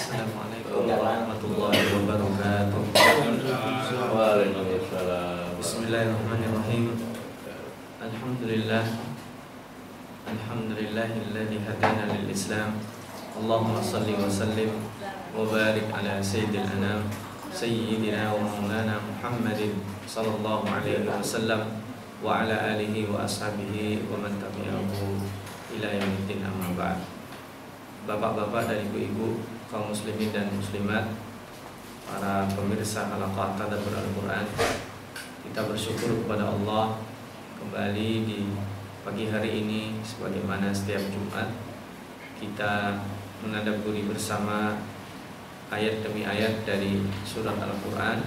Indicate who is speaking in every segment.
Speaker 1: Assalamualaikum warahmatullahi wabarakatuh.
Speaker 2: Waalaikumsalam.
Speaker 1: Bismillahirrahmanirrahim. Alhamdulillah. Alhamdulillahilladzi hadana lil Islam. Allahumma salli wa sallim wa barik ala sayyidil anam sayyidina wa maulana Muhammadin sallallahu alaihi wasallam wa ala alihi wa ashabihi wa man tabi'ahu ila yaumiddin amma ba'd. Bapak-bapak dan ibu-ibu kaum muslimin dan muslimat para pemirsa halaqah tadabbur Al-Qur'an kita bersyukur kepada Allah kembali di pagi hari ini sebagaimana setiap Jumat kita menadaburi bersama ayat demi ayat dari surat Al-Qur'an.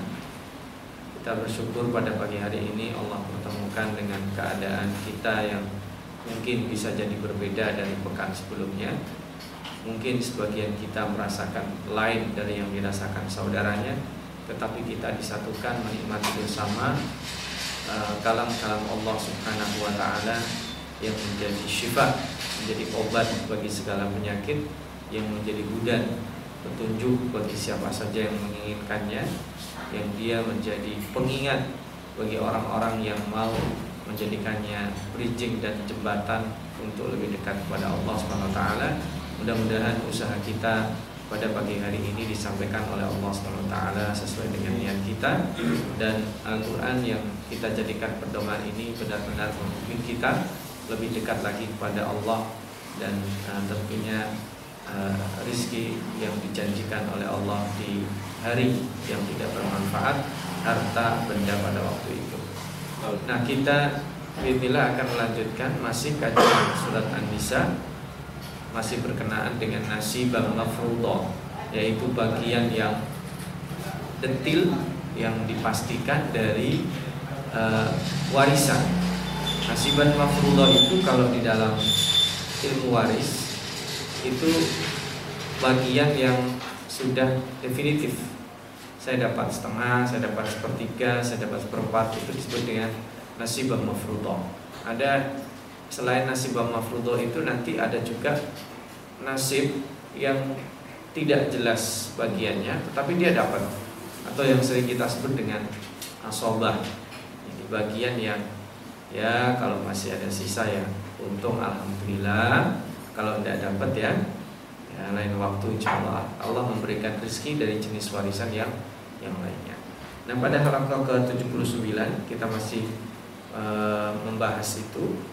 Speaker 1: Kita bersyukur pada pagi hari ini Allah pertemukan dengan keadaan kita yang mungkin bisa jadi berbeda dari pekan sebelumnya Mungkin sebagian kita merasakan lain dari yang dirasakan saudaranya Tetapi kita disatukan menikmati bersama uh, Kalam-kalam Allah subhanahu wa ta'ala Yang menjadi syifa Menjadi obat bagi segala penyakit Yang menjadi hudan Petunjuk bagi siapa saja yang menginginkannya Yang dia menjadi pengingat Bagi orang-orang yang mau menjadikannya bridging dan jembatan untuk lebih dekat kepada Allah Subhanahu wa taala Mudah-mudahan usaha kita pada pagi hari ini disampaikan oleh Allah SWT sesuai dengan niat kita dan Al-Quran yang kita jadikan pedoman ini benar-benar membuat kita lebih dekat lagi kepada Allah dan uh, tentunya uh, rizki yang dijanjikan oleh Allah di hari yang tidak bermanfaat harta benda pada waktu itu. Nah kita Bismillah akan melanjutkan masih kajian surat An-Nisa masih berkenaan dengan nasibah mafruḍah yaitu bagian yang detil yang dipastikan dari uh, warisan. Nasibah mafruḍah itu kalau di dalam ilmu waris itu bagian yang sudah definitif. Saya dapat setengah, saya dapat sepertiga, saya dapat seperempat itu disebut dengan nasibah mafruḍah. Ada selain nasib mafruḍah itu nanti ada juga nasib yang tidak jelas bagiannya tetapi dia dapat atau yang sering kita sebut dengan asobah. Ini bagian yang ya kalau masih ada sisa ya untung alhamdulillah. Kalau tidak dapat ya ya lain waktu insya Allah Allah memberikan rezeki dari jenis warisan yang yang lainnya. Nah pada halaman ke 79 kita masih uh, membahas itu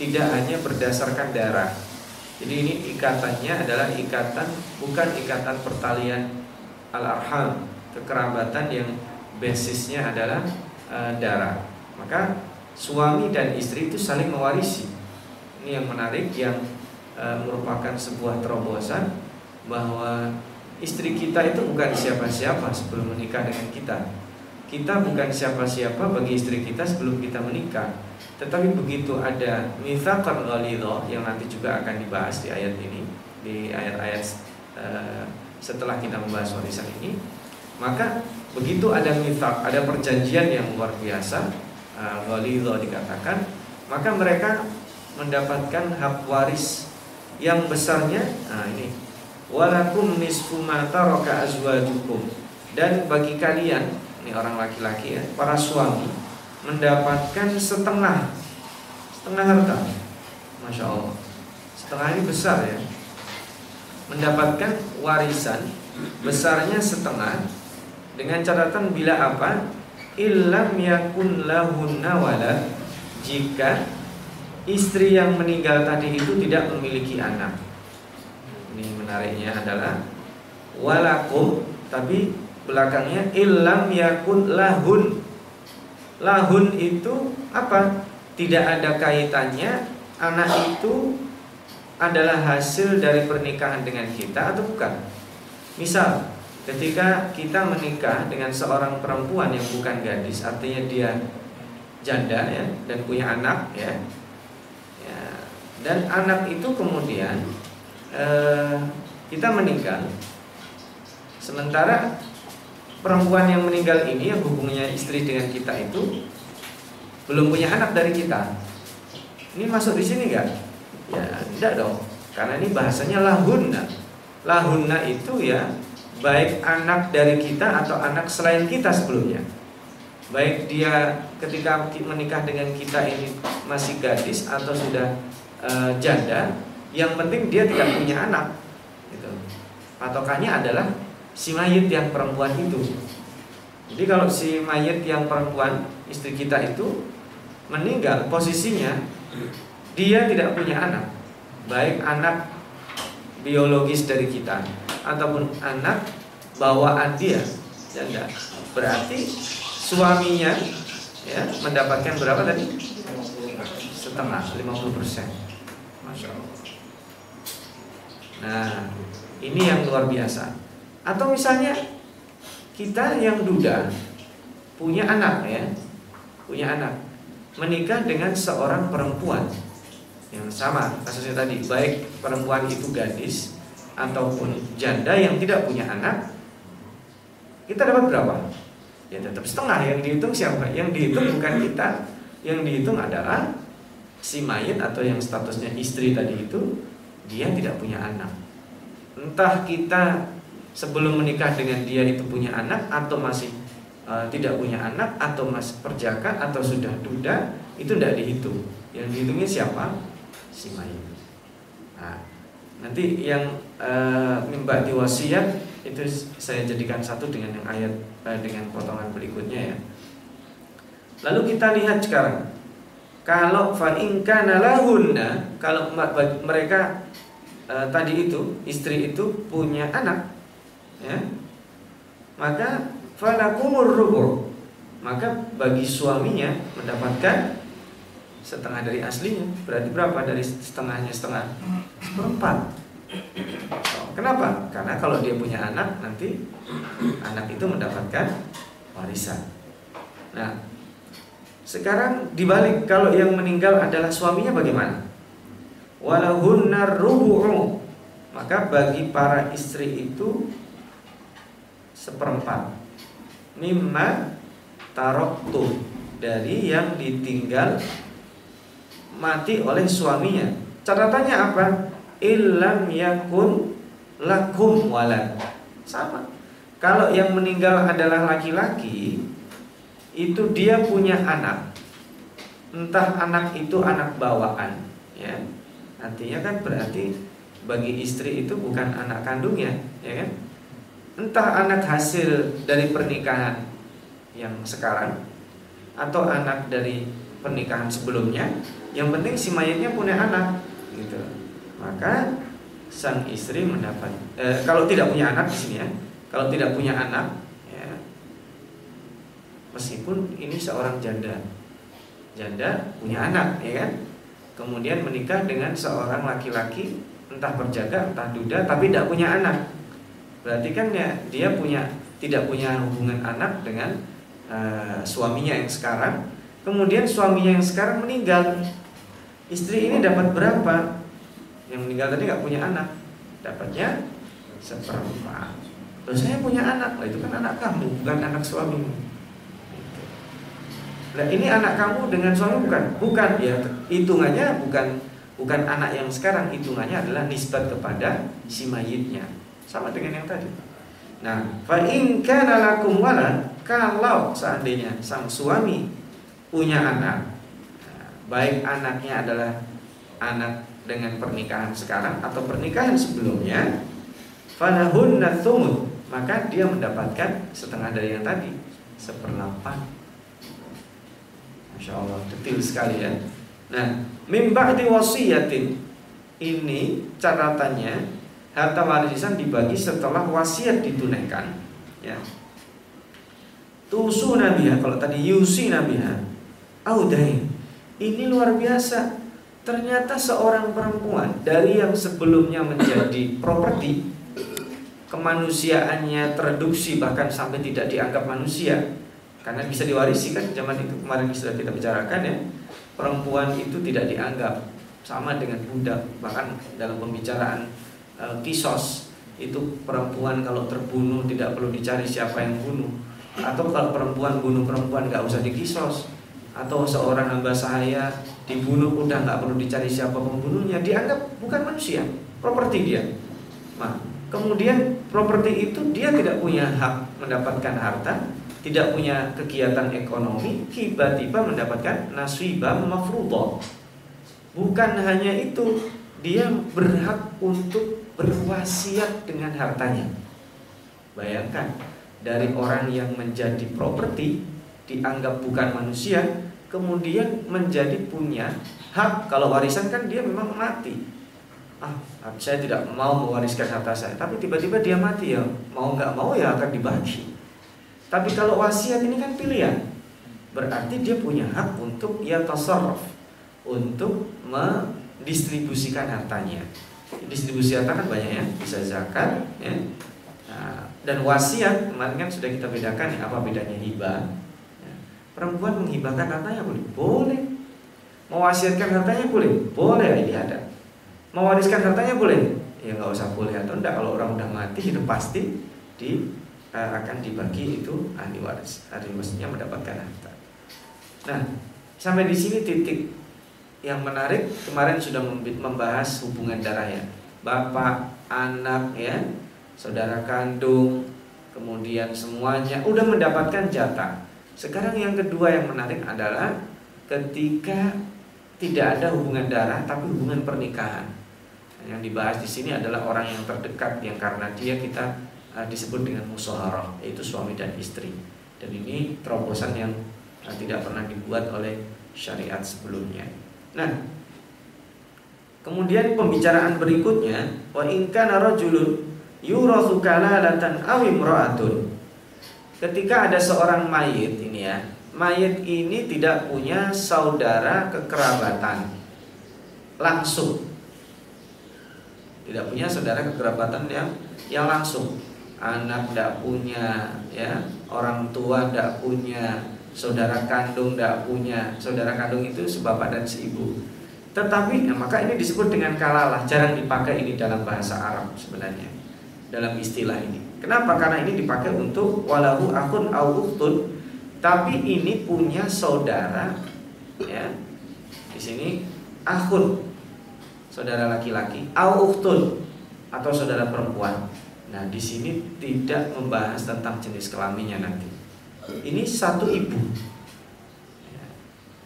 Speaker 1: tidak hanya berdasarkan darah. Jadi ini ikatannya adalah ikatan bukan ikatan pertalian al-arham, kekerabatan yang basisnya adalah e, darah. Maka suami dan istri itu saling mewarisi. Ini yang menarik yang e, merupakan sebuah terobosan bahwa istri kita itu bukan siapa-siapa sebelum menikah dengan kita. Kita bukan siapa-siapa bagi istri kita sebelum kita menikah tetapi begitu ada mitsaqan ghalidha yang nanti juga akan dibahas di ayat ini, di ayat-ayat uh, setelah kita membahas warisan ini, maka begitu ada mitsaq, ada perjanjian yang luar biasa, uh, ghalidha dikatakan, maka mereka mendapatkan hak waris yang besarnya. Nah, ini walakum nisfu ma taraka azwajukum dan bagi kalian ini orang laki-laki ya, para suami mendapatkan setengah setengah harta. Masya Allah. Setengah ini besar ya. Mendapatkan warisan besarnya setengah dengan catatan bila apa? Illam yakun lahunna walad jika istri yang meninggal tadi itu tidak memiliki anak. Ini menariknya adalah walakum tapi belakangnya illam yakun lahun lahun itu apa? Tidak ada kaitannya anak itu adalah hasil dari pernikahan dengan kita atau bukan? Misal ketika kita menikah dengan seorang perempuan yang bukan gadis, artinya dia janda ya dan punya anak ya, ya dan anak itu kemudian eh, kita meninggal, sementara perempuan yang meninggal ini yang hubungannya istri dengan kita itu belum punya anak dari kita. Ini masuk di sini enggak? Ya, tidak dong. Karena ini bahasanya lahunna. Lahunna itu ya baik anak dari kita atau anak selain kita sebelumnya. Baik dia ketika menikah dengan kita ini masih gadis atau sudah e, janda, yang penting dia tidak punya anak. Gitu. Patokannya adalah si mayit yang perempuan itu. Jadi kalau si mayit yang perempuan istri kita itu meninggal, posisinya dia tidak punya anak, baik anak biologis dari kita ataupun anak bawaan dia, janda. Berarti suaminya ya mendapatkan berapa tadi? Setengah, 50 persen. Nah, ini yang luar biasa. Atau misalnya kita yang duda punya anak ya, punya anak, menikah dengan seorang perempuan yang sama kasusnya tadi, baik perempuan itu gadis ataupun janda yang tidak punya anak, kita dapat berapa? Ya tetap setengah yang dihitung siapa? Yang dihitung bukan kita, yang dihitung adalah si mayat atau yang statusnya istri tadi itu dia tidak punya anak. Entah kita sebelum menikah dengan dia itu punya anak atau masih uh, tidak punya anak atau masih perjaka atau sudah duda itu tidak dihitung. Yang dihitungnya siapa? Si mayat. Nah, nanti yang uh, mimba wasiat itu saya jadikan satu dengan yang ayat uh, dengan potongan berikutnya ya. Lalu kita lihat sekarang kalau fa'inka nalahunna kalau mereka uh, tadi itu istri itu punya anak ya maka falakumur rubu. Maka bagi suaminya mendapatkan setengah dari aslinya. Berarti berapa? Dari setengahnya setengah. Seperempat. Kenapa? Karena kalau dia punya anak nanti anak itu mendapatkan warisan. Nah sekarang dibalik. Kalau yang meninggal adalah suaminya bagaimana? Walahunnar rubu'u. Maka bagi para istri itu seperempat mimma taroktu dari yang ditinggal mati oleh suaminya. Catatannya apa? Ilam yakun lakum walad. Sama. Kalau yang meninggal adalah laki-laki, itu dia punya anak. Entah anak itu anak bawaan, ya. Artinya kan berarti bagi istri itu bukan anak kandungnya, ya kan? Entah anak hasil dari pernikahan yang sekarang atau anak dari pernikahan sebelumnya yang penting si mayatnya punya anak gitu. Maka sang istri mendapat eh, kalau tidak punya anak di sini ya kalau tidak punya anak ya meskipun ini seorang janda janda punya anak ya kan? Kemudian menikah dengan seorang laki-laki entah berjaga entah duda tapi tidak punya anak Berarti kan ya dia punya tidak punya hubungan anak dengan uh, suaminya yang sekarang. Kemudian suaminya yang sekarang meninggal. Istri ini dapat berapa? Yang meninggal tadi nggak punya anak, dapatnya seperempat. Terus saya punya anak, lah itu kan anak kamu, bukan anak suamimu. Nah ini anak kamu dengan suami bukan, bukan ya hitungannya bukan bukan anak yang sekarang, hitungannya adalah nisbat kepada si mayitnya. Sama dengan yang tadi. Nah, fa in kana lakum walad, kalau seandainya sang suami punya anak, baik anaknya adalah anak dengan pernikahan sekarang atau pernikahan sebelumnya, falahunna thumut, maka dia mendapatkan setengah dari yang tadi, seperlapan. Masya Allah, detil sekali ya. Nah, mimba di wasiyatin ini catatannya harta warisan dibagi setelah wasiat ditunaikan. Ya. Tusu nabiha kalau tadi yusi nabiha audain ini luar biasa. Ternyata seorang perempuan dari yang sebelumnya menjadi properti kemanusiaannya tereduksi bahkan sampai tidak dianggap manusia. Karena bisa diwarisi kan zaman itu kemarin sudah kita bicarakan ya. Perempuan itu tidak dianggap sama dengan budak bahkan dalam pembicaraan kisos. Itu perempuan kalau terbunuh tidak perlu dicari siapa yang bunuh. Atau kalau perempuan bunuh perempuan nggak usah dikisos. Atau seorang hamba sahaya dibunuh udah nggak perlu dicari siapa pembunuhnya. Dianggap bukan manusia properti dia. Nah kemudian properti itu dia tidak punya hak mendapatkan harta tidak punya kegiatan ekonomi tiba-tiba mendapatkan nasibah mafruḍah. Bukan hanya itu dia berhak untuk berwasiat dengan hartanya. Bayangkan dari orang yang menjadi properti dianggap bukan manusia kemudian menjadi punya hak. Kalau warisan kan dia memang mati. Ah saya tidak mau mewariskan harta saya tapi tiba-tiba dia mati ya. Mau nggak mau ya akan dibagi. Tapi kalau wasiat ini kan pilihan. Berarti dia punya hak untuk ya tasarruf, untuk mendistribusikan hartanya. Distribusi harta kan banyak ya, bisa zakat ya. Nah, dan wasiat kemarin kan sudah kita bedakan ya, apa bedanya hibah. Ya. Perempuan menghibahkan hartanya boleh, boleh. Mewasiatkan hartanya boleh, boleh ini ada. Mewariskan hartanya boleh, ya nggak usah boleh atau enggak kalau orang udah mati itu pasti di uh, akan dibagi itu ahli waris. Ahli warisnya mendapatkan harta. Nah, sampai di sini titik yang menarik kemarin sudah membahas hubungan darah ya. Bapak, anak ya, saudara kandung, kemudian semuanya udah mendapatkan jatah. Sekarang yang kedua yang menarik adalah ketika tidak ada hubungan darah tapi hubungan pernikahan. Yang dibahas di sini adalah orang yang terdekat yang karena dia kita uh, disebut dengan musaharah yaitu suami dan istri dan ini terobosan yang uh, tidak pernah dibuat oleh syariat sebelumnya. Nah, kemudian pembicaraan berikutnya wa in kana rajulun yurathu kalalatan aw. Ketika ada seorang mayit ini ya, mayit ini tidak punya saudara kekerabatan langsung. Tidak punya saudara kekerabatan yang yang langsung anak tidak punya ya orang tua tidak punya saudara kandung tidak punya. Saudara kandung itu sebapak dan seibu tetapi ya, maka ini disebut dengan kalalah. Jarang dipakai ini dalam bahasa Arab sebenarnya. Dalam istilah ini. Kenapa? Karena ini dipakai untuk walahu akun au tapi ini punya saudara ya. Di sini akun saudara laki-laki. Au atau saudara perempuan. Nah, di sini tidak membahas tentang jenis kelaminnya nanti. Ini satu ibu. Ya,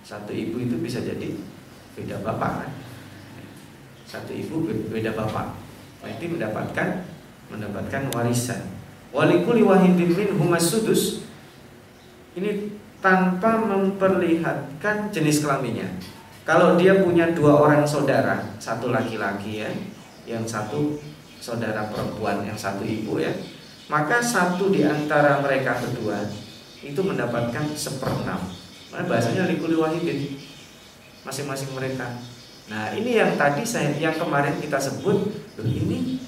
Speaker 1: satu ibu itu bisa jadi beda bapak kan? Satu ibu beda bapak. Nanti mendapatkan mendapatkan warisan. Walikuli wahidin min humas sudus. Ini tanpa memperlihatkan jenis kelaminnya. Kalau dia punya dua orang saudara, satu laki-laki ya, yang satu saudara perempuan yang satu ibu ya maka satu di antara mereka berdua itu mendapatkan seperenam nah, bahasanya likuli wahidin masing-masing mereka. Nah ini yang tadi saya yang kemarin kita sebut ini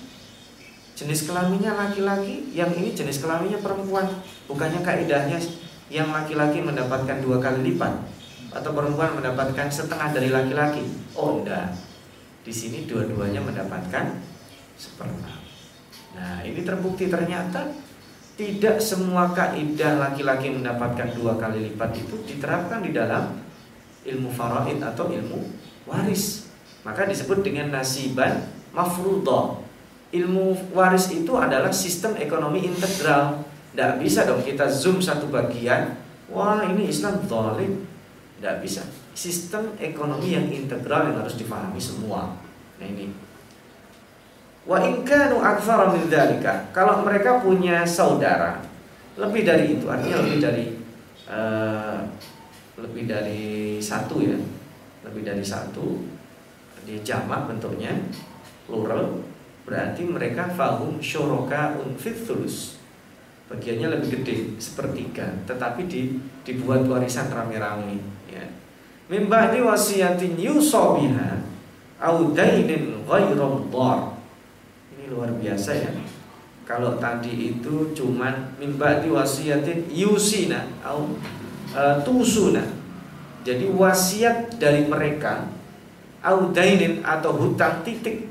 Speaker 1: jenis kelaminnya laki-laki yang ini jenis kelaminnya perempuan. Bukannya kaidahnya yang laki-laki mendapatkan dua kali lipat atau perempuan mendapatkan setengah dari laki-laki. Oh enggak. Di sini dua-duanya mendapatkan seperenam. Nah, ini terbukti ternyata tidak semua kaidah laki-laki mendapatkan dua kali lipat itu diterapkan di dalam ilmu faraid atau ilmu waris. Maka disebut dengan nasiban mafruḍah. Ilmu waris itu adalah sistem ekonomi integral. Tidak bisa dong kita zoom satu bagian, wah ini Islam zalim. Tidak bisa. Sistem ekonomi yang integral yang harus difahami semua. Nah ini Wa in kanu min dzalika. Kalau mereka punya saudara lebih dari itu, artinya lebih dari uh, lebih dari satu ya. Lebih dari satu dia jamak bentuknya plural berarti mereka fahum syuraka unfithulus bagiannya lebih gede sepertiga tetapi di, dibuat warisan rame-rame ya di wasiyatin yusobiha au dainin ghairu luar biasa ya kalau tadi itu cuman mimba wasiatin yusina atau uh, tusuna. Jadi wasiat dari mereka audainin atau hutang titik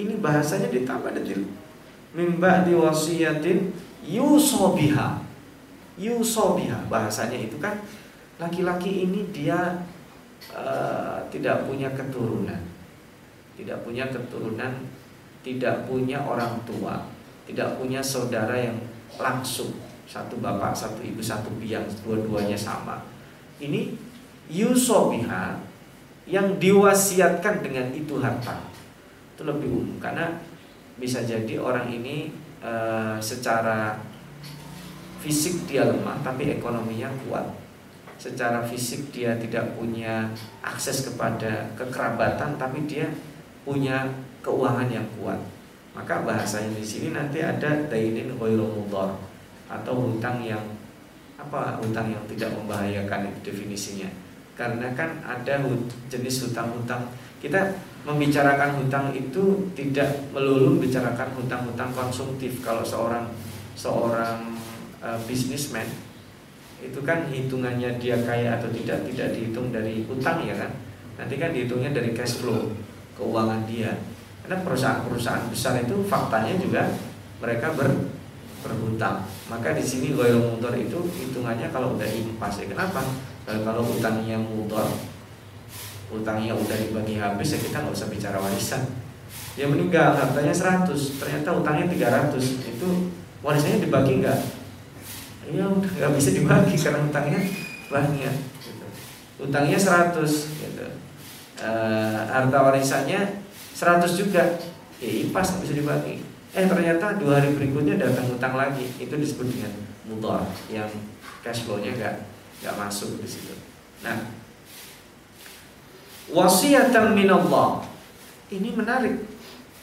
Speaker 1: ini bahasanya ditambah detil. Mimba wasiatin yusobiha yusobiha bahasanya itu kan laki-laki ini dia uh, tidak punya keturunan tidak punya keturunan tidak punya orang tua tidak punya saudara yang langsung satu bapak, satu ibu, satu biang, dua-duanya sama. Ini yusobiha yang diwasiatkan dengan itu harta. Itu lebih umum karena bisa jadi orang ini e, secara fisik dia lemah tapi ekonominya kuat. Secara fisik dia tidak punya akses kepada kekerabatan tapi dia punya keuangan yang kuat. Maka bahasanya di sini nanti ada dainin ghairu atau hutang yang apa hutang yang tidak membahayakan itu definisinya. Karena kan ada jenis hutang-hutang. Kita membicarakan hutang itu tidak melulu membicarakan hutang-hutang konsumtif. Kalau seorang seorang uh, businessman itu kan hitungannya dia kaya atau tidak tidak dihitung dari hutang ya kan? Nanti kan dihitungnya dari cash flow keuangan dia karena perusahaan-perusahaan besar itu faktanya juga mereka ber, berhutang. Maka di sini goyong motor itu hitungannya kalau udah impas ya. Kenapa? Kalau, kalau utangnya motor, utangnya udah dibagi habis ya kita nggak usah bicara warisan. Dia meninggal hartanya 100, ternyata utangnya 300 itu warisannya dibagi nggak? Ya udah nggak bisa dibagi karena utangnya banyak. Gitu. Utangnya 100, gitu. E, harta warisannya 100 juga. Ya pas bisa dibagi. Eh ternyata dua hari berikutnya datang utang lagi. Itu disebut dengan mutor yang cash flow-nya gak, gak masuk di situ. Nah wasiatan minallah. Ini menarik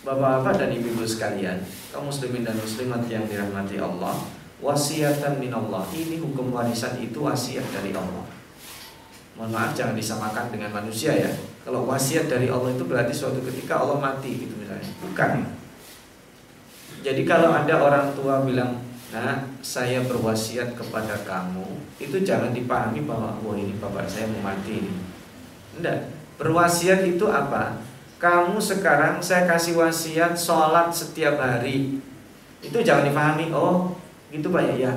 Speaker 1: Bapak-bapak dan ibu-ibu sekalian. Kaum muslimin dan muslimat yang dirahmati Allah wasiatan minallah. Ini hukum warisan itu wasiat dari Allah mohon maaf jangan disamakan dengan manusia ya kalau wasiat dari Allah itu berarti suatu ketika Allah mati gitu misalnya. Bukan. Jadi kalau ada orang tua bilang, "Nah, saya berwasiat kepada kamu," itu jangan dipahami bahwa oh ini bapak saya mau mati ini. Enggak. Berwasiat itu apa? Kamu sekarang saya kasih wasiat sholat setiap hari. Itu jangan dipahami, oh gitu Pak ya. ya.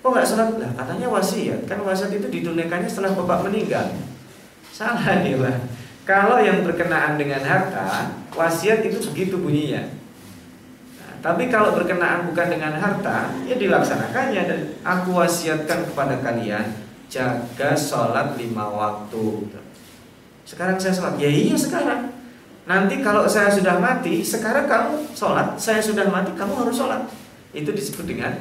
Speaker 1: Kok nggak sholat? Lah katanya wasiat. Kan wasiat itu ditunaikannya setelah bapak meninggal. Salah nih Pak. Kalau yang berkenaan dengan harta, wasiat itu begitu bunyinya. Nah, tapi kalau berkenaan bukan dengan harta, ya dilaksanakannya dan aku wasiatkan kepada kalian jaga sholat lima waktu. Sekarang saya sholat, ya iya sekarang. Nanti kalau saya sudah mati, sekarang kamu sholat, saya sudah mati, kamu harus sholat. Itu disebut dengan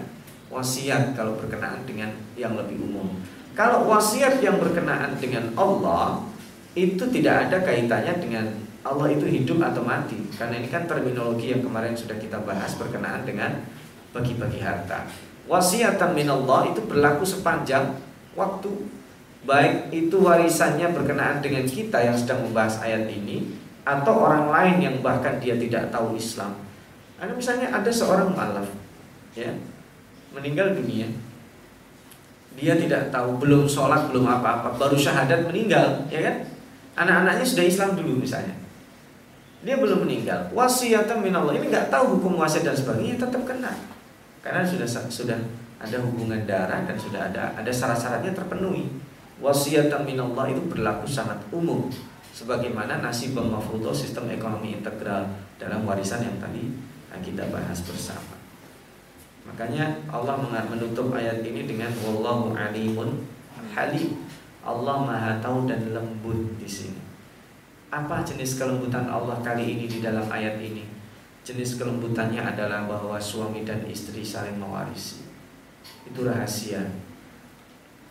Speaker 1: wasiat kalau berkenaan dengan yang lebih umum. Kalau wasiat yang berkenaan dengan Allah, itu tidak ada kaitannya dengan Allah itu hidup atau mati. Karena ini kan terminologi yang kemarin sudah kita bahas berkenaan dengan bagi-bagi harta. Wasiatan minallah itu berlaku sepanjang waktu. Baik itu warisannya berkenaan dengan kita yang sedang membahas ayat ini atau orang lain yang bahkan dia tidak tahu Islam. Ada misalnya ada seorang malaf ya meninggal dunia dia tidak tahu belum sholat belum apa-apa baru syahadat meninggal ya kan? Anak-anaknya sudah Islam dulu misalnya. Dia belum meninggal. Wasiatan minallah. Ini nggak tahu hukum wasiat dan sebagainya tetap kena. Karena sudah sudah ada hubungan darah dan sudah ada ada syarat-syaratnya terpenuhi. Wasiatan minallah itu berlaku sangat umum. Sebagaimana nasib mafruḍo sistem ekonomi integral dalam warisan yang tadi kita bahas bersama makanya Allah menutup ayat ini dengan wallahu alimun halim Allah Maha tahu dan lembut di sini. Apa jenis kelembutan Allah kali ini di dalam ayat ini? Jenis kelembutannya adalah bahwa suami dan istri saling mewarisi. Itu rahasia.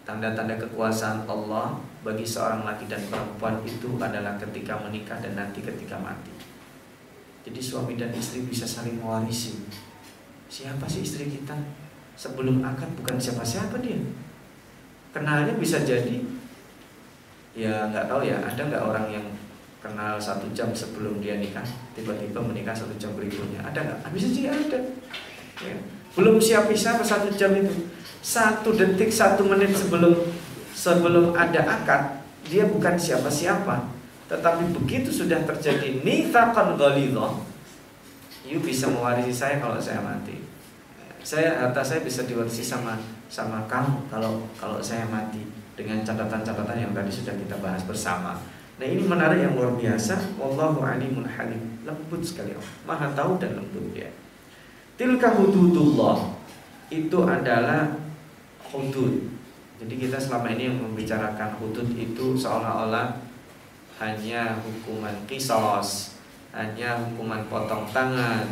Speaker 1: Tanda-tanda kekuasaan Allah bagi seorang laki dan perempuan itu adalah ketika menikah dan nanti ketika mati. Jadi suami dan istri bisa saling mewarisi. Siapa sih istri kita? Sebelum akad bukan siapa-siapa dia. Kenalnya bisa jadi ya nggak tahu ya ada nggak orang yang kenal satu jam sebelum dia nikah tiba-tiba menikah satu jam berikutnya ada nggak bisa sih ada ya. belum siap siapa satu jam itu satu detik satu menit sebelum sebelum ada akad dia bukan siapa-siapa tetapi begitu sudah terjadi nifaqan ghalidhah you bisa mewarisi saya kalau saya mati. Saya harta saya bisa diwarisi sama sama kamu kalau kalau saya mati dengan catatan-catatan yang tadi sudah kita bahas bersama. Nah ini menarik yang luar biasa. Wallahu alimun halim. Lembut sekali. Allah Maha tahu dan lembut dia Tilka hududullah. Itu adalah hudud. Jadi kita selama ini yang membicarakan hudud itu Seolah-olah Hanya hukuman kisos Hanya hukuman potong tangan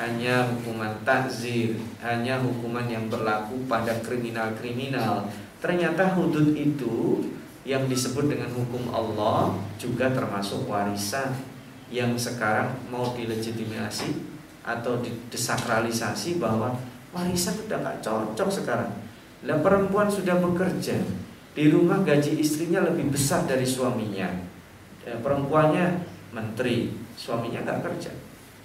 Speaker 1: Hanya hukuman takzir Hanya hukuman yang berlaku pada kriminal-kriminal Ternyata hudud itu yang disebut dengan hukum Allah juga termasuk warisan yang sekarang mau dilegitimasi atau didesakralisasi bahwa warisan sudah nggak cocok sekarang. Lah perempuan sudah bekerja di rumah gaji istrinya lebih besar dari suaminya. Ya, perempuannya menteri, suaminya nggak kerja.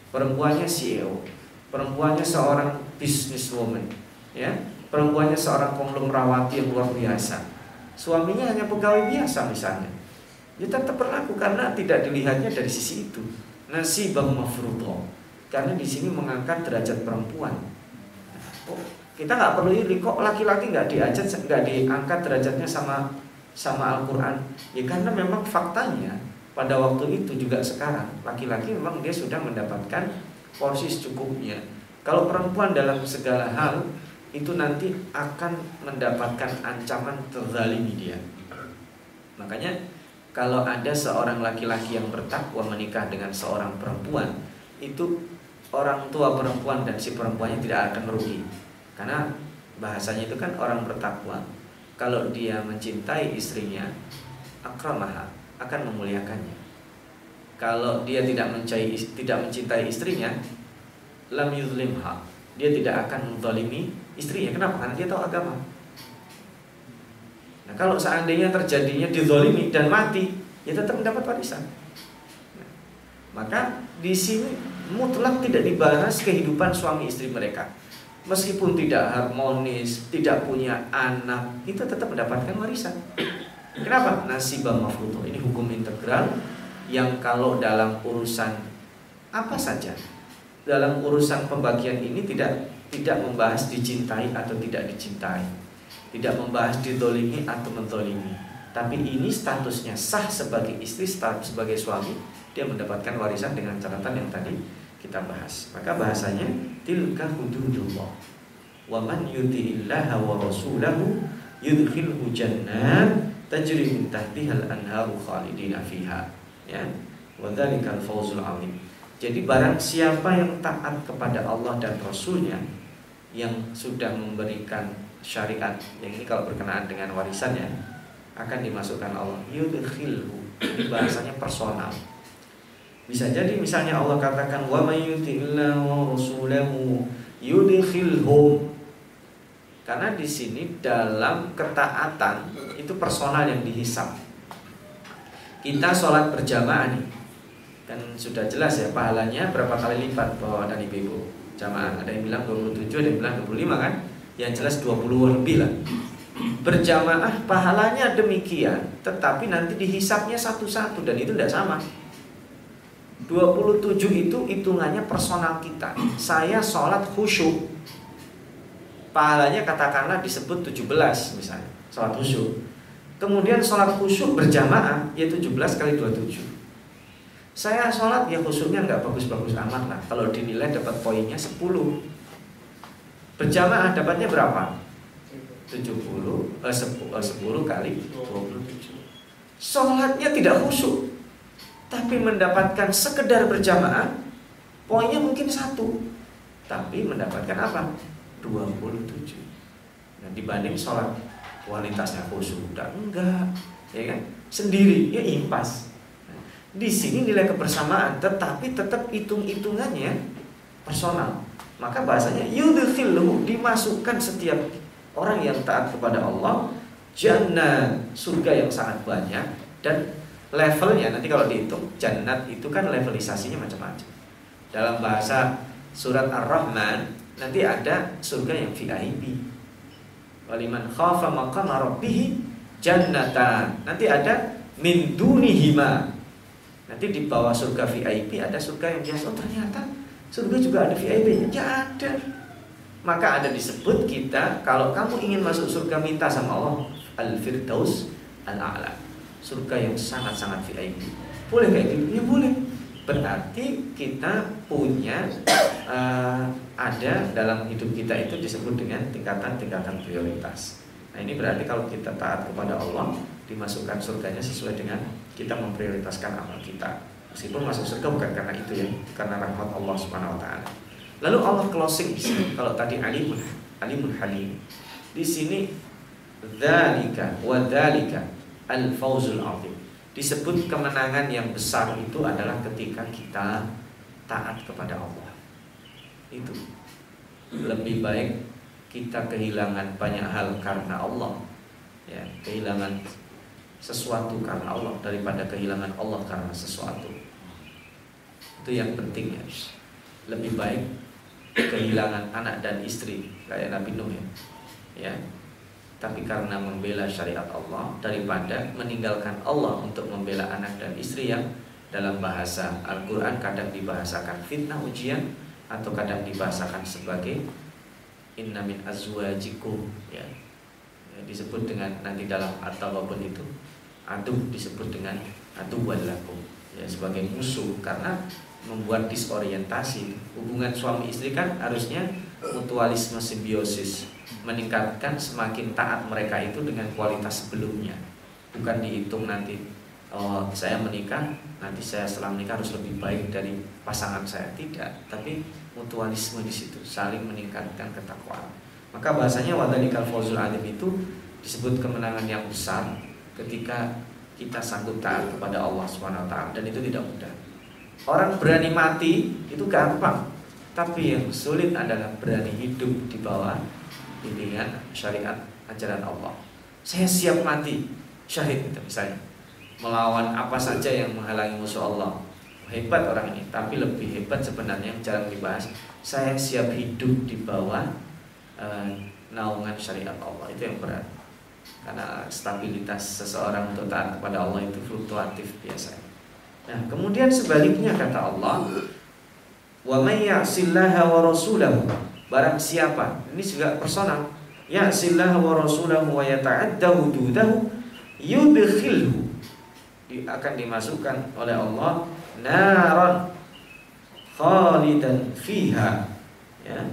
Speaker 1: Perempuannya CEO, perempuannya seorang businesswoman, ya, perempuannya seorang konglomerawati yang luar biasa. Suaminya hanya pegawai biasa misalnya. Dia tetap berlaku karena tidak dilihatnya dari sisi itu. Nasi bang mafruto karena di sini mengangkat derajat perempuan. Oh, kita nggak perlu ini kok laki-laki nggak diajak nggak diangkat derajatnya sama sama Al-Quran. Ya karena memang faktanya pada waktu itu juga sekarang laki-laki memang dia sudah mendapatkan porsi secukupnya kalau perempuan dalam segala hal itu nanti akan mendapatkan ancaman terzalimi dia. Makanya kalau ada seorang laki-laki yang bertakwa menikah dengan seorang perempuan, itu orang tua perempuan dan si perempuannya tidak akan merugi. Karena bahasanya itu kan orang bertakwa. Kalau dia mencintai istrinya, akramaha akan memuliakannya. Kalau dia tidak mencintai tidak mencintai istrinya, lam yuzlimha. Dia tidak akan menzalimi istrinya. Kenapa? Karena dia tahu agama. Nah, kalau seandainya terjadinya dizolimi dan mati, ya tetap mendapat warisan. Nah, maka di sini mutlak tidak dibahas kehidupan suami istri mereka. Meskipun tidak harmonis, tidak punya anak, itu tetap mendapatkan warisan. Kenapa? Nasibah mafruto ini hukum integral yang kalau dalam urusan apa saja dalam urusan pembagian ini tidak tidak membahas dicintai atau tidak dicintai tidak membahas didolimi atau mentolimi tapi ini statusnya sah sebagai istri status sebagai suami dia mendapatkan warisan dengan catatan yang tadi kita bahas. Maka bahasanya tilka hududullah. Wa man yuti'illaha wa rasulahu yudkhilhu jannat tajri min tahtiha al-anharu khalidina fiha. Ya. Wa dzalikal fawzul alim jadi barang siapa yang taat kepada Allah dan Rasulnya yang sudah memberikan syariat yang ini kalau berkenaan dengan warisannya akan dimasukkan Allah. Yudkhilhu. Ini bahasanya personal. Bisa jadi misalnya Allah katakan wa may yuti'illahu rasulahu yudkhilhum karena di sini dalam ketaatan itu personal yang dihisap. Kita sholat berjamaah nih. Kan sudah jelas ya pahalanya berapa kali lipat bahwa dan ibu jamaah. Ada yang bilang 27 ada yang bilang 25 kan? Yang jelas 20 lebih lah. Berjamaah pahalanya demikian tetapi nanti dihisapnya satu-satu dan itu tidak sama. 27 itu hitungannya personal kita. Saya sholat khusyuk pahalanya katakanlah disebut 17 misalnya sholat khusyuk kemudian sholat khusyuk berjamaah ya 17 kali 27 saya sholat ya khusyuknya nggak bagus-bagus amat lah. Kalau dinilai dapat poinnya 10 Berjamaah dapatnya berapa? 70 eh, 10, eh, 10 kali 27 Sholatnya tidak khusyuk Tapi mendapatkan sekedar berjamaah Poinnya mungkin satu Tapi mendapatkan apa? 27 Nah dibanding sholat kualitasnya khusyuk. Dan enggak. Ya kan? Sendiri ya impas. Di sini nilai kebersamaan, tetapi tetap hitung-hitungannya personal. Maka bahasanya yudhillu dimasukkan setiap orang yang taat kepada Allah jannah surga yang sangat banyak dan levelnya nanti kalau dihitung jannat itu kan levelisasinya macam-macam. Dalam bahasa surat Ar-Rahman nanti ada surga yang VIP. Waliman khafa maqama rabbih jannatan. Nanti ada min dunihima. Nanti di bawah surga VIP ada surga yang biasa. Oh, ternyata surga juga ada VIP-nya. Ya ada. Maka ada disebut kita kalau kamu ingin masuk surga minta sama Allah al-firdaus al-a'la. Surga yang sangat-sangat VIP. Boleh kayak gitu? Ya boleh. Berarti kita punya uh, ada dalam hidup kita itu disebut dengan tingkatan-tingkatan prioritas. Nah ini berarti kalau kita taat kepada Allah dimasukkan surganya sesuai dengan kita memprioritaskan amal kita. Meskipun masuk surga bukan karena itu ya, karena rahmat Allah Subhanahu Wa Taala. Lalu Allah closing di sini. Kalau tadi alimun alimun halim, di sini dalika wa dalika al fauzul azim disebut kemenangan yang besar itu adalah ketika kita taat kepada Allah. Itu lebih baik kita kehilangan banyak hal karena Allah, ya kehilangan sesuatu karena Allah daripada kehilangan Allah karena sesuatu. Itu yang penting ya. Lebih baik kehilangan anak dan istri kayak Nabi Nuh ya. Ya, tapi karena membela syariat Allah daripada meninggalkan Allah untuk membela anak dan istri yang dalam bahasa Al-Quran kadang dibahasakan fitnah ujian atau kadang dibahasakan sebagai inna min azwajikum ya. disebut dengan nanti dalam atau apa pun itu aduh disebut dengan aduh walakum ya sebagai musuh. Karena membuat disorientasi. Hubungan suami istri kan harusnya mutualisme simbiosis. Meningkatkan semakin taat mereka itu dengan kualitas sebelumnya. Bukan dihitung nanti oh saya menikah nanti saya setelah menikah harus lebih baik dari pasangan saya. Tidak. Tapi mutualisme di situ. Saling meningkatkan ketakwaan. Maka bahasanya wadalikal fawzul adim itu disebut kemenangan yang besar ketika kita sanggup taat kepada Allah swt dan itu tidak mudah orang berani mati itu gampang tapi yang sulit adalah berani hidup di bawah bimbingan syariat ajaran Allah. Saya siap mati syahid misalnya melawan apa saja yang menghalangi musuh Allah. Hebat orang ini, tapi lebih hebat sebenarnya yang jarang dibahas. Saya siap hidup di bawah uh, naungan syariat Allah itu yang berat. Karena stabilitas seseorang untuk taat kepada Allah itu fluktuatif biasanya. Nah, kemudian sebaliknya kata Allah, "Wa may ya'sillaha wa rasulahu" Barang siapa, ini juga personal, ya'sillaha wa rasulahu wa yata'adda hududahu yudkhilhu. Akan dimasukkan oleh Allah naran khalidan fiha. Ya.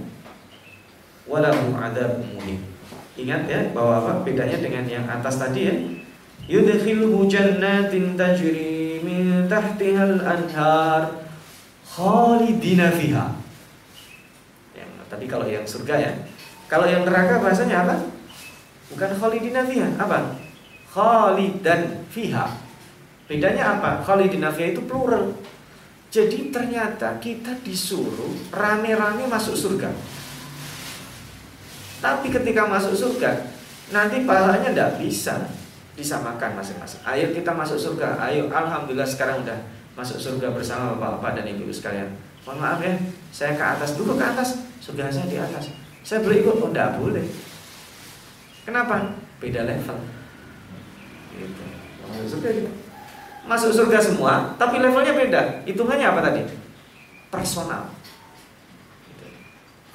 Speaker 1: Walahu adab muhim ingat ya bahwa apa? Bedanya dengan yang atas tadi ya. Yudkhilhu jannatin tajri min tahtihal anhar khalidina fiha. Yang tadi kalau yang surga ya. Kalau yang neraka bahasanya apa? Bukan khalidina fiha apa? Khalidan fiha. Bedanya apa? Khalidina fiha itu plural. Jadi ternyata kita disuruh rame-rame masuk surga. Tapi ketika masuk surga, nanti pahalanya tidak bisa disamakan masing-masing. Ayo kita masuk surga. Ayo, alhamdulillah sekarang udah masuk surga bersama bapak-bapak dan ibu sekalian. Mohon maaf ya, saya ke atas dulu ke atas. Surga saya di atas. Saya boleh ikut? Oh, tidak boleh. Kenapa? Beda level. Gitu. Masuk surga gitu masuk surga semua, tapi levelnya beda. Hitungannya apa tadi? Personal.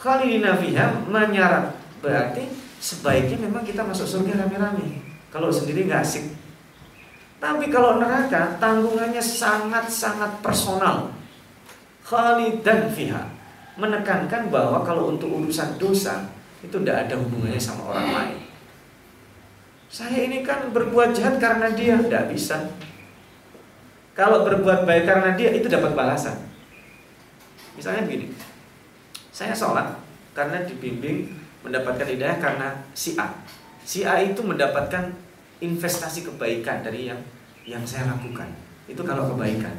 Speaker 1: Khalidina fiha menyarat berarti sebaiknya memang kita masuk surga rame-rame. Kalau sendiri nggak asik. Tapi kalau neraka tanggungannya sangat-sangat personal. Khalidan fiha menekankan bahwa kalau untuk urusan dosa itu tidak ada hubungannya sama orang lain. Saya ini kan berbuat jahat karena dia tidak bisa. Kalau berbuat baik karena dia itu dapat balasan. Misalnya begini, saya sholat karena dibimbing mendapatkan hidayah karena si A. Si A itu mendapatkan investasi kebaikan dari yang yang saya lakukan. Itu kalau kebaikan.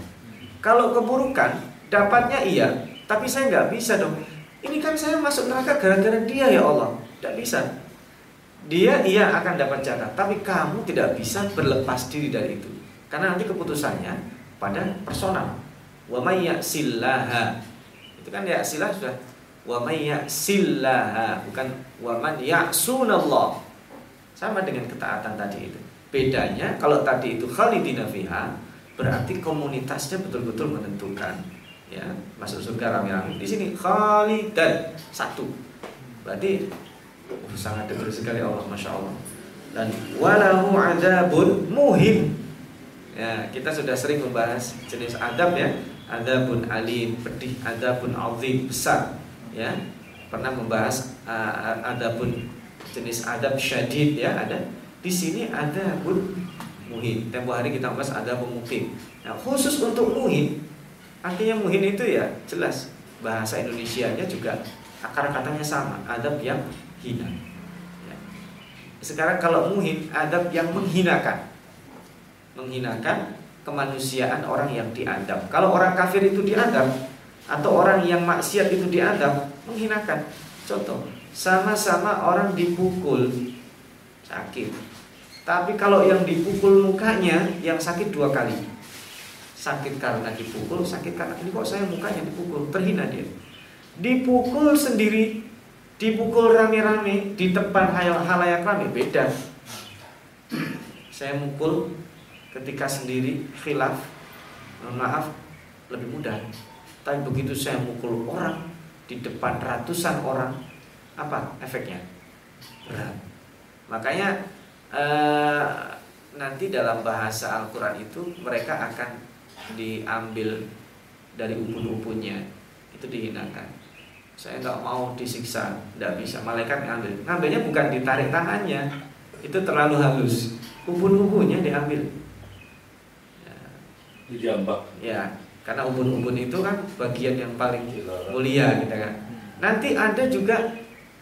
Speaker 1: Kalau keburukan dapatnya iya, tapi saya nggak bisa dong. Ini kan saya masuk neraka gara-gara dia ya Allah. Tidak bisa. Dia iya akan dapat jatah, tapi kamu tidak bisa berlepas diri dari itu. Karena nanti keputusannya pada personal. Wa may Itu kan ya silah sudah Wa may ya'sillaha, bukan wa man ya'sunallah. Sama dengan ketaatan tadi itu. Bedanya kalau tadi itu khalidina fiha, berarti komunitasnya betul-betul menentukan ya masuk surga rame-rame. Di sini khalidan satu. Berarti oh, sangat dekat sekali Allah masya Allah. Dan walahu adabun muhim. Ya, kita sudah sering membahas jenis adab ya. Adabun alim, pedih, adabun azim, besar. Ya, pernah membahas uh, adabun jenis adab syadid ya ada di sini ada pun muhin. Tempo hari kita bahas ada pemukim. Nah, khusus untuk muhin, artinya muhin itu ya jelas bahasa Indonesia-nya juga akar katanya sama, adab yang hina. Ya. Sekarang kalau muhin, adab yang menghinakan, menghinakan kemanusiaan orang yang diadab. Kalau orang kafir itu diadab atau orang yang maksiat itu diadab, menghinakan. Contoh, sama-sama orang dipukul sakit tapi kalau yang dipukul mukanya yang sakit dua kali. Sakit karena dipukul, sakit karena ini kok saya mukanya dipukul, terhina dia. Dipukul sendiri, dipukul rame-rame di depan halayak rame beda. Saya mukul ketika sendiri khilaf, maaf lebih mudah. Tapi begitu saya mukul orang di depan ratusan orang, apa efeknya? Berat. Makanya Eh, nanti dalam bahasa Al-Quran itu mereka akan diambil dari ubun-ubunnya itu dihinakan. Saya nggak mau disiksa nggak bisa. Malaikat ngambil. Ngambilnya bukan ditarik tangannya. Itu terlalu halus. Ubun-ubunnya diambil.
Speaker 3: Ya. dijambak.
Speaker 1: Ya karena ubun-ubun itu kan bagian yang paling mulia gitu kan. Nanti ada juga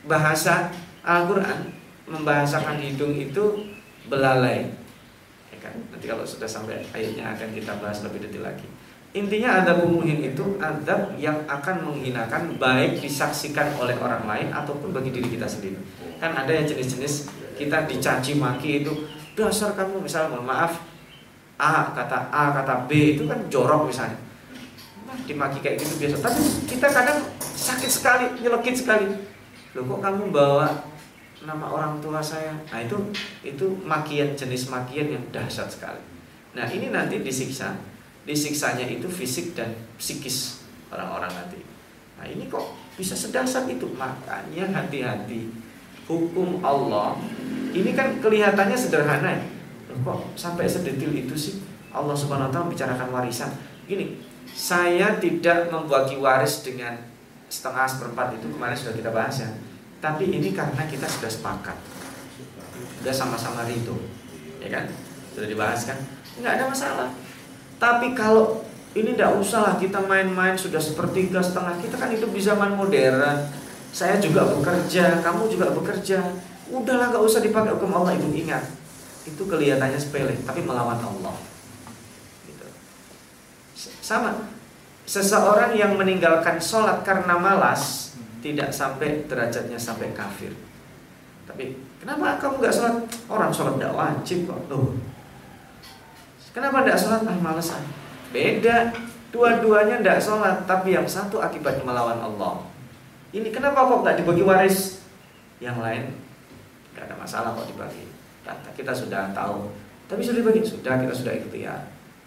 Speaker 1: bahasa Al-Quran membahasakan hidung itu belalai. Ya kan? Nanti kalau sudah sampai ayatnya akan kita bahas lebih detail lagi. Intinya ada muhin itu adab yang akan menghinakan baik disaksikan oleh orang lain ataupun bagi diri kita sendiri. Kan ada yang jenis-jenis kita dicaci maki itu dasar kamu misalnya mohon maaf A kata A kata B itu kan jorok misalnya dimaki kayak gitu biasa tapi kita kadang sakit sekali nyelekit sekali loh kok kamu bawa nama orang tua saya. Nah itu itu makian jenis makian yang dahsyat sekali. Nah ini nanti disiksa, disiksanya itu fisik dan psikis orang-orang nanti. Nah ini kok bisa sedahsyat itu? Makanya hati-hati. Hukum Allah ini kan kelihatannya sederhana ya. kok sampai sedetil itu sih Allah Subhanahu wa taala membicarakan warisan. Gini, saya tidak membagi waris dengan setengah seperempat itu kemarin sudah kita bahas ya tapi ini karena kita sudah sepakat Sudah sama-sama ridho Ya kan? Sudah dibahas kan? Nggak ada masalah Tapi kalau ini tidak usah lah kita main-main sudah sepertiga setengah Kita kan hidup di zaman modern Saya juga bekerja, kamu juga bekerja Udahlah nggak usah dipakai hukum Allah Ibu ingat Itu kelihatannya sepele Tapi melawan Allah. Sama Seseorang yang meninggalkan sholat karena malas tidak sampai derajatnya sampai kafir. Tapi kenapa kamu nggak sholat? Orang sholat tidak wajib kok. Tuh. Kenapa tidak sholat? Ah malesan. Beda. Dua-duanya tidak sholat, tapi yang satu akibatnya melawan Allah. Ini kenapa kok nggak dibagi waris? Yang lain nggak ada masalah kok dibagi. Kata kita sudah tahu. Tapi sudah dibagi, sudah kita sudah ikuti ya.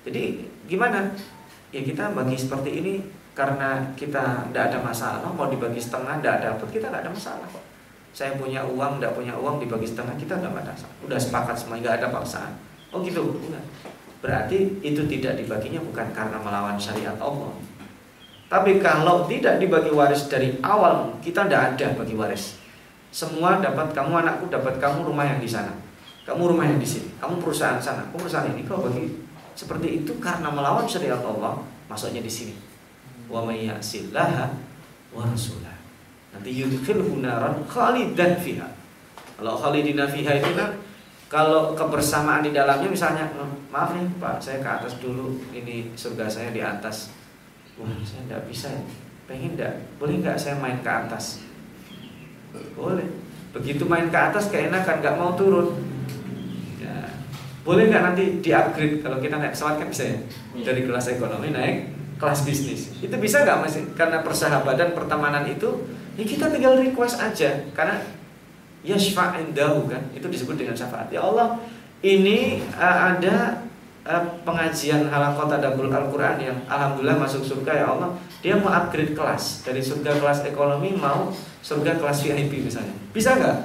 Speaker 1: Jadi gimana? Ya kita bagi seperti ini karena kita tidak ada masalah. Mau dibagi setengah tidak dapat kita tidak ada masalah kok. Saya punya uang tidak punya uang dibagi setengah kita tidak ada masalah. Udah sepakat semua nggak ada paksaan. Oh gitu. Enggak berarti itu tidak dibaginya bukan karena melawan syariat Allah. Tapi kalau tidak dibagi waris dari awal kita tidak ada bagi waris. Semua dapat kamu anakku dapat kamu rumah yang di sana. Kamu rumah yang di sini. Kamu perusahaan sana. Kamu perusahaan ini kau bagi seperti itu karena melawan syariat Allah masuknya di sini wa may ya'sillaha wa rasulah. Nanti yudkhilhu naran khalidan fiha. Kalau khalidina fiha itu kan kalau kebersamaan di dalamnya misalnya maaf nih Pak, saya ke atas dulu ini surga saya di atas. Wah, saya tidak bisa ya. Pengen enggak? Boleh enggak saya main ke atas? Boleh. Begitu main ke atas keenakan enggak mau turun. Ya. Boleh nggak nanti di upgrade kalau kita naik pesawat kan bisa ya dari kelas ekonomi naik kelas bisnis. Itu bisa nggak masih karena persahabatan pertemanan itu ya kita tinggal request aja karena yashfa indahu kan itu disebut dengan syafaat. Ya Allah, ini uh, ada uh, pengajian halaqat tadabbur Al-Qur'an yang alhamdulillah masuk surga ya Allah. Dia mau upgrade kelas dari surga kelas ekonomi mau surga kelas VIP misalnya. Bisa nggak?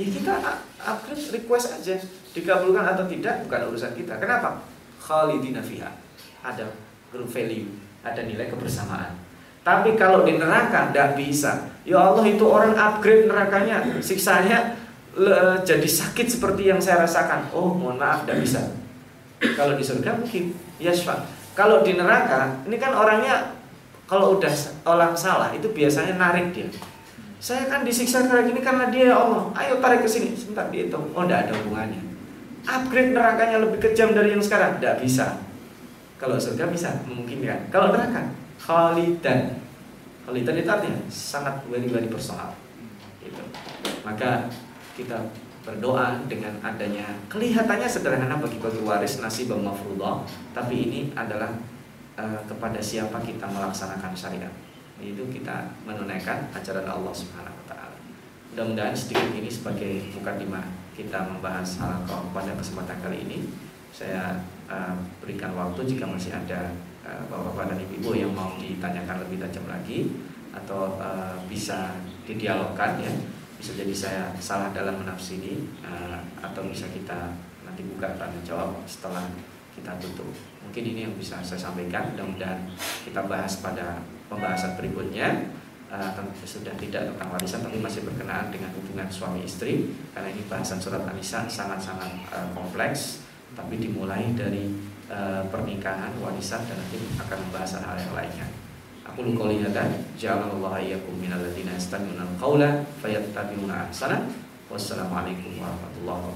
Speaker 1: Ya kita upgrade request aja dikabulkan atau tidak bukan urusan kita. Kenapa? Khalidina fiha. Ada value, ada nilai kebersamaan. Tapi kalau di neraka tidak bisa. Ya Allah itu orang upgrade nerakanya, siksanya le, jadi sakit seperti yang saya rasakan. Oh mohon maaf tidak bisa. Kalau di surga mungkin yasfa. Kalau di neraka ini kan orangnya kalau udah orang salah itu biasanya narik dia. Saya kan disiksa kayak gini karena dia ya Allah. Ayo tarik ke sini. Sebentar dihitung. Oh tidak ada hubungannya. Upgrade nerakanya lebih kejam dari yang sekarang. Tidak bisa. Kalau surga bisa memungkinkan. Kalau neraka khalidan. Khalidan itu artinya sangat very personal. Gitu. Maka kita berdoa dengan adanya kelihatannya sederhana bagi bagi waris nasib mafruḍah, tapi ini adalah uh, kepada siapa kita melaksanakan syariat. Itu kita menunaikan ajaran Allah Subhanahu wa taala. Mudah-mudahan sedikit ini sebagai mukadimah kita membahas hal pada kesempatan kali ini. Saya uh, berikan waktu jika masih ada Eh, bapak-bapak dan ibu-ibu yang mau ditanyakan lebih tajam lagi atau uh, bisa didialogkan ya. Bisa jadi saya salah dalam menafsiri uh, atau bisa kita nanti buka tanya jawab setelah kita tutup. Mungkin ini yang bisa saya sampaikan. Mudah-mudahan kita bahas pada pembahasan berikutnya uh, sudah tidak tentang warisan tapi masih berkenaan dengan hubungan suami istri karena ini bahasan surat An-Nisa sangat-sangat uh, kompleks tapi dimulai dari Eh, pernikahan, warisan dan nanti akan membahas hal yang lainnya. Aku lupa lihat Ja'alallahu ayyakum minal ladina yastami'una al-qawla fayattabi'una ahsana. Wassalamualaikum warahmatullahi wabarakatuh.